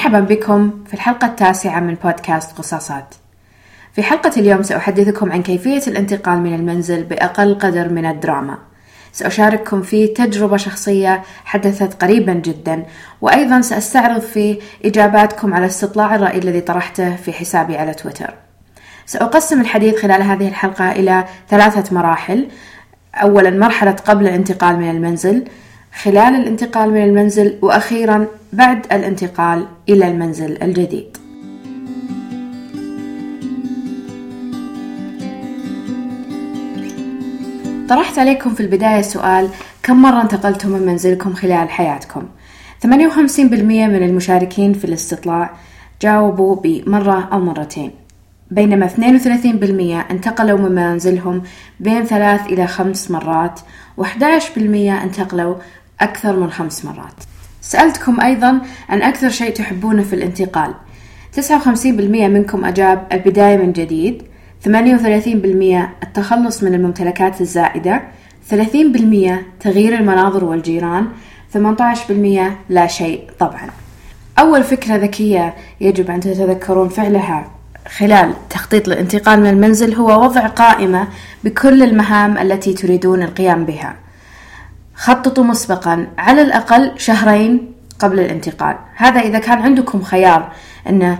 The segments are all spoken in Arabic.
مرحبا بكم في الحلقة التاسعة من بودكاست قصاصات. في حلقة اليوم سأحدثكم عن كيفية الانتقال من المنزل بأقل قدر من الدراما. سأشارككم فيه تجربة شخصية حدثت قريبا جدا وأيضا سأستعرض فيه إجاباتكم على استطلاع الرأي الذي طرحته في حسابي على تويتر. سأقسم الحديث خلال هذه الحلقة إلى ثلاثة مراحل. أولا مرحلة قبل الانتقال من المنزل، خلال الانتقال من المنزل، وأخيرا بعد الانتقال إلى المنزل الجديد. طرحت عليكم في البداية سؤال كم مرة انتقلتم من منزلكم خلال حياتكم؟ 58% من المشاركين في الاستطلاع جاوبوا بمرة أو مرتين بينما 32% انتقلوا من منزلهم بين ثلاث إلى خمس مرات و11% انتقلوا أكثر من خمس مرات. سألتكم أيضا عن أكثر شيء تحبونه في الانتقال. 59% منكم أجاب البداية من جديد. 38% التخلص من الممتلكات الزائدة. 30% تغيير المناظر والجيران. 18% لا شيء طبعا. أول فكرة ذكية يجب أن تتذكرون فعلها خلال تخطيط الانتقال من المنزل هو وضع قائمة بكل المهام التي تريدون القيام بها. خططوا مسبقا على الأقل شهرين قبل الانتقال. هذا إذا كان عندكم خيار أن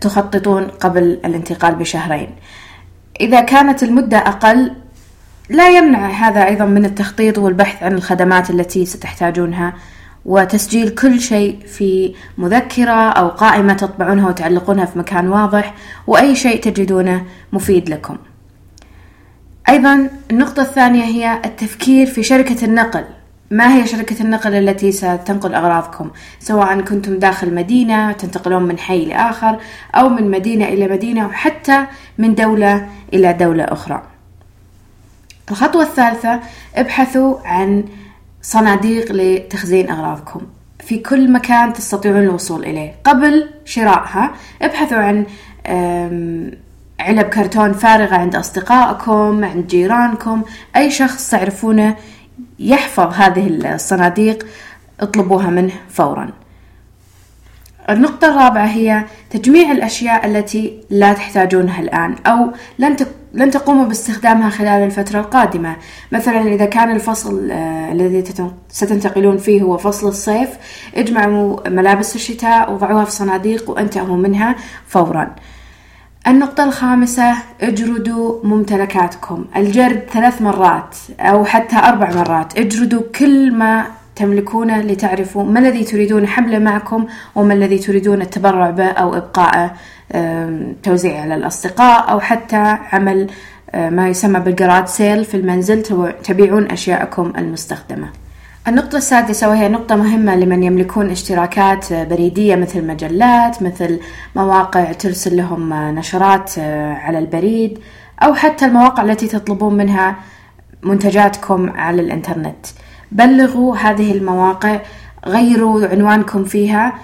تخططون قبل الانتقال بشهرين. إذا كانت المدة أقل لا يمنع هذا أيضا من التخطيط والبحث عن الخدمات التي ستحتاجونها وتسجيل كل شيء في مذكرة أو قائمة تطبعونها وتعلقونها في مكان واضح وأي شيء تجدونه مفيد لكم. أيضا النقطة الثانية هي التفكير في شركة النقل. ما هي شركة النقل التي ستنقل أغراضكم؟ سواء كنتم داخل مدينة تنتقلون من حي لآخر أو من مدينة إلى مدينة وحتى من دولة إلى دولة أخرى. الخطوة الثالثة ابحثوا عن صناديق لتخزين أغراضكم. في كل مكان تستطيعون الوصول إليه. قبل شرائها ابحثوا عن علب كرتون فارغة عند أصدقائكم عند جيرانكم. أي شخص تعرفونه يحفظ هذه الصناديق اطلبوها منه فورا. النقطة الرابعة هي تجميع الأشياء التي لا تحتاجونها الآن أو لن لن تقوموا باستخدامها خلال الفترة القادمة. مثلا إذا كان الفصل آه الذي ستنتقلون فيه هو فصل الصيف اجمعوا ملابس الشتاء وضعوها في صناديق وانتهوا منها فورا. النقطة الخامسة اجردوا ممتلكاتكم. الجرد ثلاث مرات أو حتى أربع مرات. اجردوا كل ما تملكونه لتعرفوا ما الذي تريدون حمله معكم وما الذي تريدون التبرع به أو إبقائه توزيعه على الأصدقاء أو حتى عمل ما يسمى بالجراد سيل في المنزل. تبيعون أشياءكم المستخدمة. النقطة السادسة وهي نقطة مهمة لمن يملكون اشتراكات بريدية مثل مجلات مثل مواقع ترسل لهم نشرات على البريد أو حتى المواقع التي تطلبون منها منتجاتكم على الإنترنت. بلغوا هذه المواقع غيروا عنوانكم فيها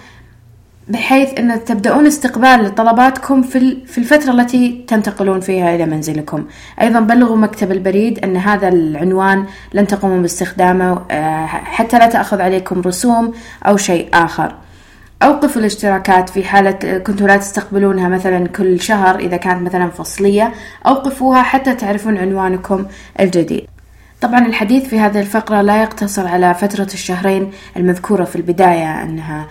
بحيث أن تبدأون استقبال طلباتكم في في الفترة التي تنتقلون فيها إلى منزلكم. أيضا بلغوا مكتب البريد أن هذا العنوان لن تقوموا باستخدامه آه، حتى لا تأخذ عليكم رسوم أو شيء آخر. أوقفوا الاشتراكات في حالة كنتوا لا تستقبلونها مثلا كل شهر إذا كانت مثلا فصلية. أوقفوها حتى تعرفون عنوانكم الجديد. طبعا الحديث في هذه الفقرة لا يقتصر على فترة الشهرين المذكورة في البداية أنها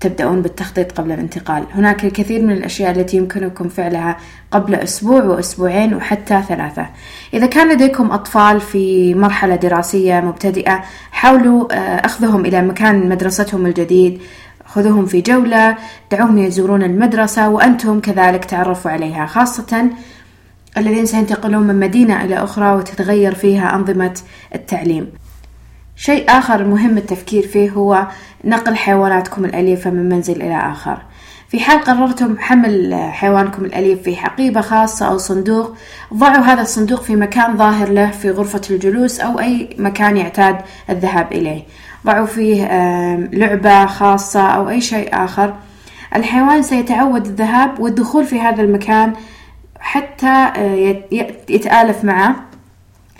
تبدأون بالتخطيط قبل الانتقال. هناك الكثير من الأشياء التي يمكنكم فعلها قبل أسبوع وأسبوعين وحتى ثلاثة. إذا كان لديكم أطفال في مرحلة دراسية مبتدئة حاولوا آه، أخذهم إلى مكان مدرستهم الجديد خذوهم في جولة دعوهم يزورون المدرسة وأنتم كذلك تعرفوا عليها. خاصة الذين سينتقلون من مدينة إلى أخرى وتتغير فيها أنظمة التعليم. شيء آخر مهم التفكير فيه هو نقل حيواناتكم الأليفة من منزل إلى آخر. في حال قررتم حمل حيوانكم الأليف في حقيبة خاصة أو صندوق ضعوا هذا الصندوق في مكان ظاهر له في غرفة الجلوس أو أي مكان يعتاد الذهاب إليه. ضعوا فيه لعبة خاصة أو أي شيء آخر. الحيوان سيتعود الذهاب والدخول في هذا المكان حتى آه، يتآلف معه.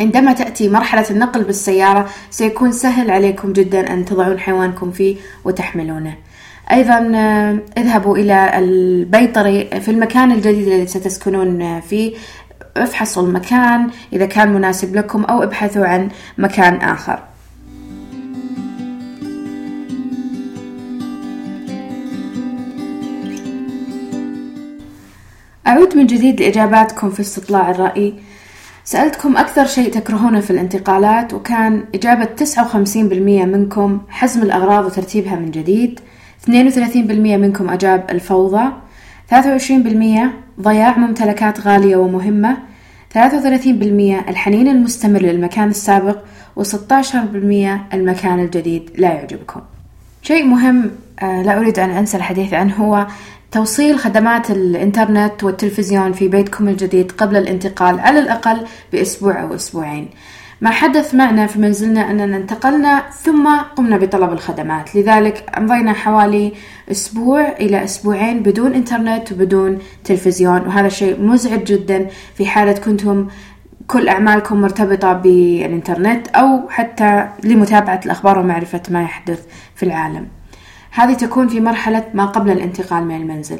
عندما تأتي مرحلة النقل بالسيارة سيكون سهل عليكم جدا أن تضعون حيوانكم فيه وتحملونه. أيضا آه، اذهبوا إلى البيطري في المكان الجديد الذي ستسكنون فيه. افحصوا المكان إذا كان مناسب لكم أو ابحثوا عن مكان آخر. أعود من جديد لإجاباتكم في استطلاع الرأي. سألتكم أكثر شيء تكرهونه في الانتقالات وكان إجابة 59% منكم حزم الأغراض وترتيبها من جديد 32% منكم أجاب الفوضى 23% ضياع ممتلكات غالية ومهمة 33% الحنين المستمر للمكان السابق و16% المكان الجديد لا يعجبكم. شيء مهم آه، لا أريد أن أنسى الحديث عنه هو توصيل خدمات الإنترنت والتلفزيون في بيتكم الجديد قبل الانتقال على الأقل بأسبوع أو أسبوعين. ما حدث معنا في منزلنا أننا انتقلنا ثم قمنا بطلب الخدمات. لذلك أمضينا حوالي أسبوع إلى أسبوعين بدون إنترنت وبدون تلفزيون وهذا شيء مزعج جدا في حالة كنتم كل أعمالكم مرتبطة بالإنترنت أو حتى لمتابعة الأخبار ومعرفة ما يحدث في العالم. هذه تكون في مرحلة ما قبل الانتقال من المنزل.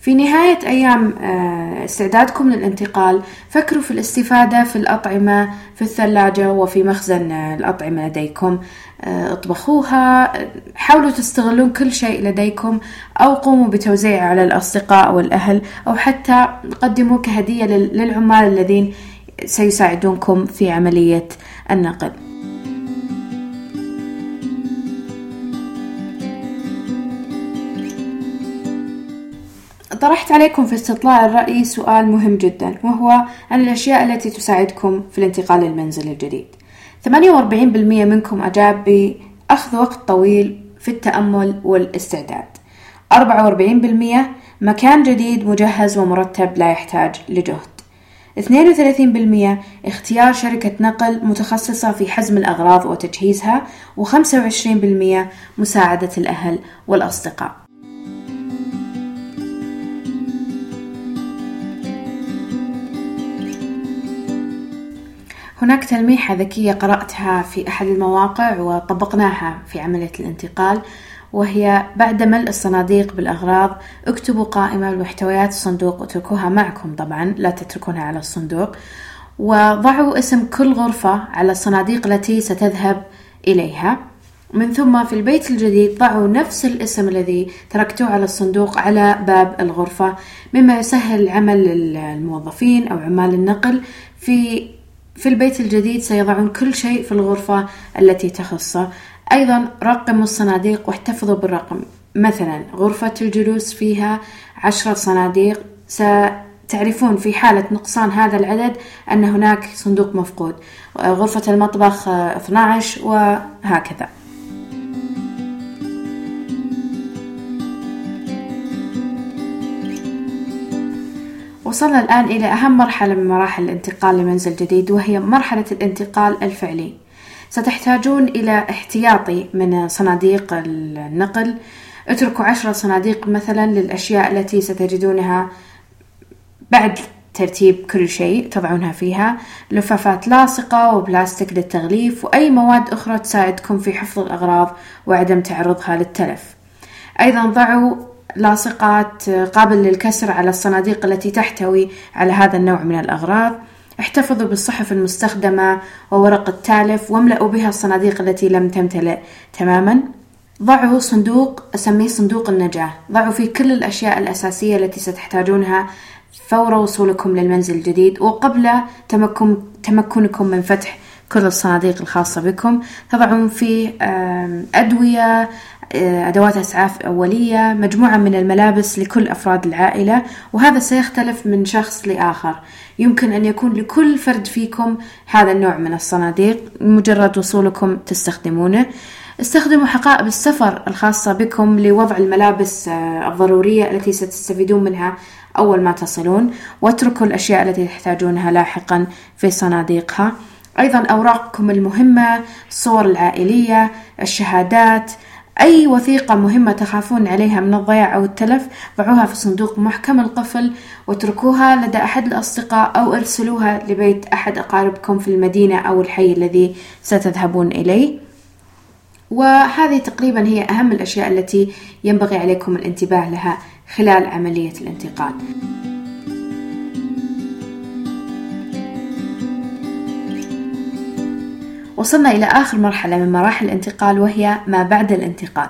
في نهاية أيام آه، استعدادكم للانتقال فكروا في الاستفادة في الأطعمة في الثلاجة وفي مخزن الأطعمة لديكم. آه، اطبخوها حاولوا تستغلون كل شيء لديكم أو قوموا بتوزيعه على الأصدقاء والأهل أو حتى قدموا كهدية للعمال الذين سيساعدونكم في عملية النقل. طرحت عليكم في استطلاع الرأي سؤال مهم جدا وهو عن الأشياء التي تساعدكم في الانتقال للمنزل الجديد. 48% منكم أجاب بأخذ وقت طويل في التأمل والاستعداد. 44% مكان جديد مجهز ومرتب لا يحتاج لجهد. 32% اختيار شركة نقل متخصصة في حزم الأغراض وتجهيزها و25% مساعدة الأهل والأصدقاء. هناك تلميحة ذكية قرأتها في أحد المواقع وطبقناها في عملية الانتقال وهي بعد ملء الصناديق بالأغراض اكتبوا قائمة بمحتويات الصندوق واتركوها معكم طبعا لا تتركونها على الصندوق وضعوا اسم كل غرفة على الصناديق التي ستذهب إليها. من ثم في البيت الجديد ضعوا نفس الاسم الذي تركتوه على الصندوق على باب الغرفة مما يسهل عمل الموظفين أو عمال النقل في في البيت الجديد سيضعون كل شيء في الغرفة التي تخصه أيضا رقموا الصناديق واحتفظوا بالرقم. مثلا غرفة الجلوس فيها عشرة صناديق. ستعرفون في حالة نقصان هذا العدد أن هناك صندوق مفقود. غرفة المطبخ 12 وهكذا. وصلنا الآن إلى أهم مرحلة من مراحل الانتقال لمنزل جديد وهي مرحلة الانتقال الفعلي. ستحتاجون إلى احتياطي من صناديق النقل. اتركوا عشرة صناديق مثلا للأشياء التي ستجدونها بعد ترتيب كل شيء تضعونها فيها. لفافات لاصقة وبلاستيك للتغليف وأي مواد أخرى تساعدكم في حفظ الأغراض وعدم تعرضها للتلف. أيضا ضعوا لاصقات قابل للكسر على الصناديق التي تحتوي على هذا النوع من الأغراض. احتفظوا بالصحف المستخدمة وورق التالف واملأوا بها الصناديق التي لم تمتلئ تماما. ضعوا صندوق أسميه صندوق النجاة. ضعوا فيه كل الأشياء الأساسية التي ستحتاجونها فور وصولكم للمنزل الجديد. وقبل تمكن تمكنكم من فتح كل الصناديق الخاصة بكم. تضعون فيه أدوية آه، أدوات إسعاف أولية مجموعة من الملابس لكل أفراد العائلة وهذا سيختلف من شخص لآخر. يمكن أن يكون لكل فرد فيكم هذا النوع من الصناديق مجرد وصولكم تستخدمونه. استخدموا حقائب السفر الخاصة بكم لوضع الملابس آه، الضرورية التي ستستفيدون منها أول ما تصلون واتركوا الأشياء التي تحتاجونها لاحقا في صناديقها. أيضا أوراقكم المهمة الصور العائلية الشهادات أي وثيقة مهمة تخافون عليها من الضياع أو التلف ضعوها في صندوق محكم القفل واتركوها لدى أحد الأصدقاء أو ارسلوها لبيت أحد أقاربكم في المدينة أو الحي الذي ستذهبون إليه وهذه تقريبا هي أهم الأشياء التي ينبغي عليكم الانتباه لها خلال عملية الانتقال. وصلنا إلى آخر مرحلة من مراحل الانتقال وهي ما بعد الانتقال.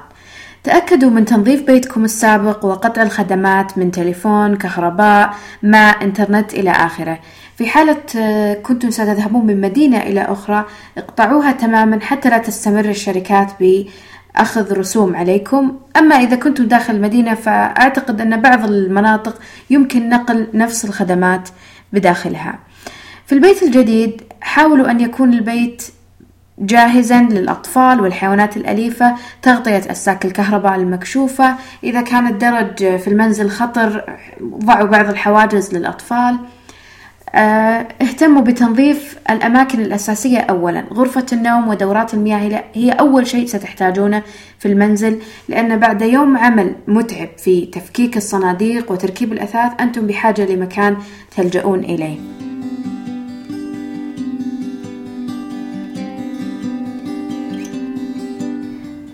تأكدوا من تنظيف بيتكم السابق وقطع الخدمات من تليفون، كهرباء، ماء، إنترنت إلى آخره. في حالة آه، كنتم ستذهبون من مدينة إلى أخرى اقطعوها تماما حتى لا تستمر الشركات بأخذ رسوم عليكم أما إذا كنتم داخل المدينة فأعتقد أن بعض المناطق يمكن نقل نفس الخدمات بداخلها في البيت الجديد حاولوا أن يكون البيت جاهزا للأطفال والحيوانات الأليفة تغطية أساك الكهرباء المكشوفة. إذا كان الدرج في المنزل خطر ضعوا بعض الحواجز للأطفال. آه، اهتموا بتنظيف الأماكن الأساسية أولا. غرفة النوم ودورات المياه هي أول شيء ستحتاجونه في المنزل لأن بعد يوم عمل متعب في تفكيك الصناديق وتركيب الأثاث أنتم بحاجة لمكان تلجؤون إليه.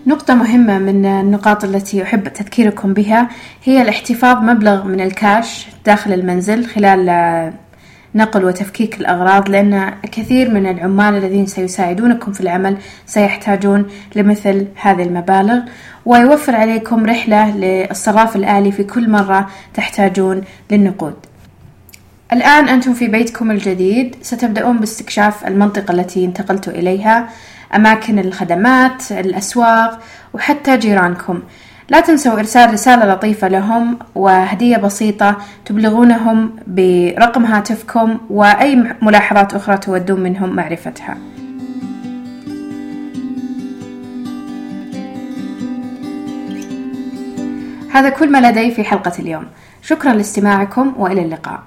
نقطة مهمة من النقاط التي أحب تذكيركم بها هي الاحتفاظ مبلغ من الكاش داخل المنزل خلال نقل وتفكيك الأغراض لأن كثير من العمال الذين سيساعدونكم في العمل سيحتاجون لمثل هذه المبالغ ويوفر عليكم رحلة للصراف الآلي في كل مرة تحتاجون للنقود. الآن أنتم في بيتكم الجديد ستبدأون باستكشاف المنطقة التي انتقلتوا إليها. أماكن الخدمات الأسواق وحتى جيرانكم. لا تنسوا إرسال رسالة لطيفة لهم وهدية بسيطة تبلغونهم برقم هاتفكم وأي ملاحظات أخرى تودون منهم معرفتها. هذا كل ما لدي في حلقة اليوم. شكرا لاستماعكم وإلى اللقاء.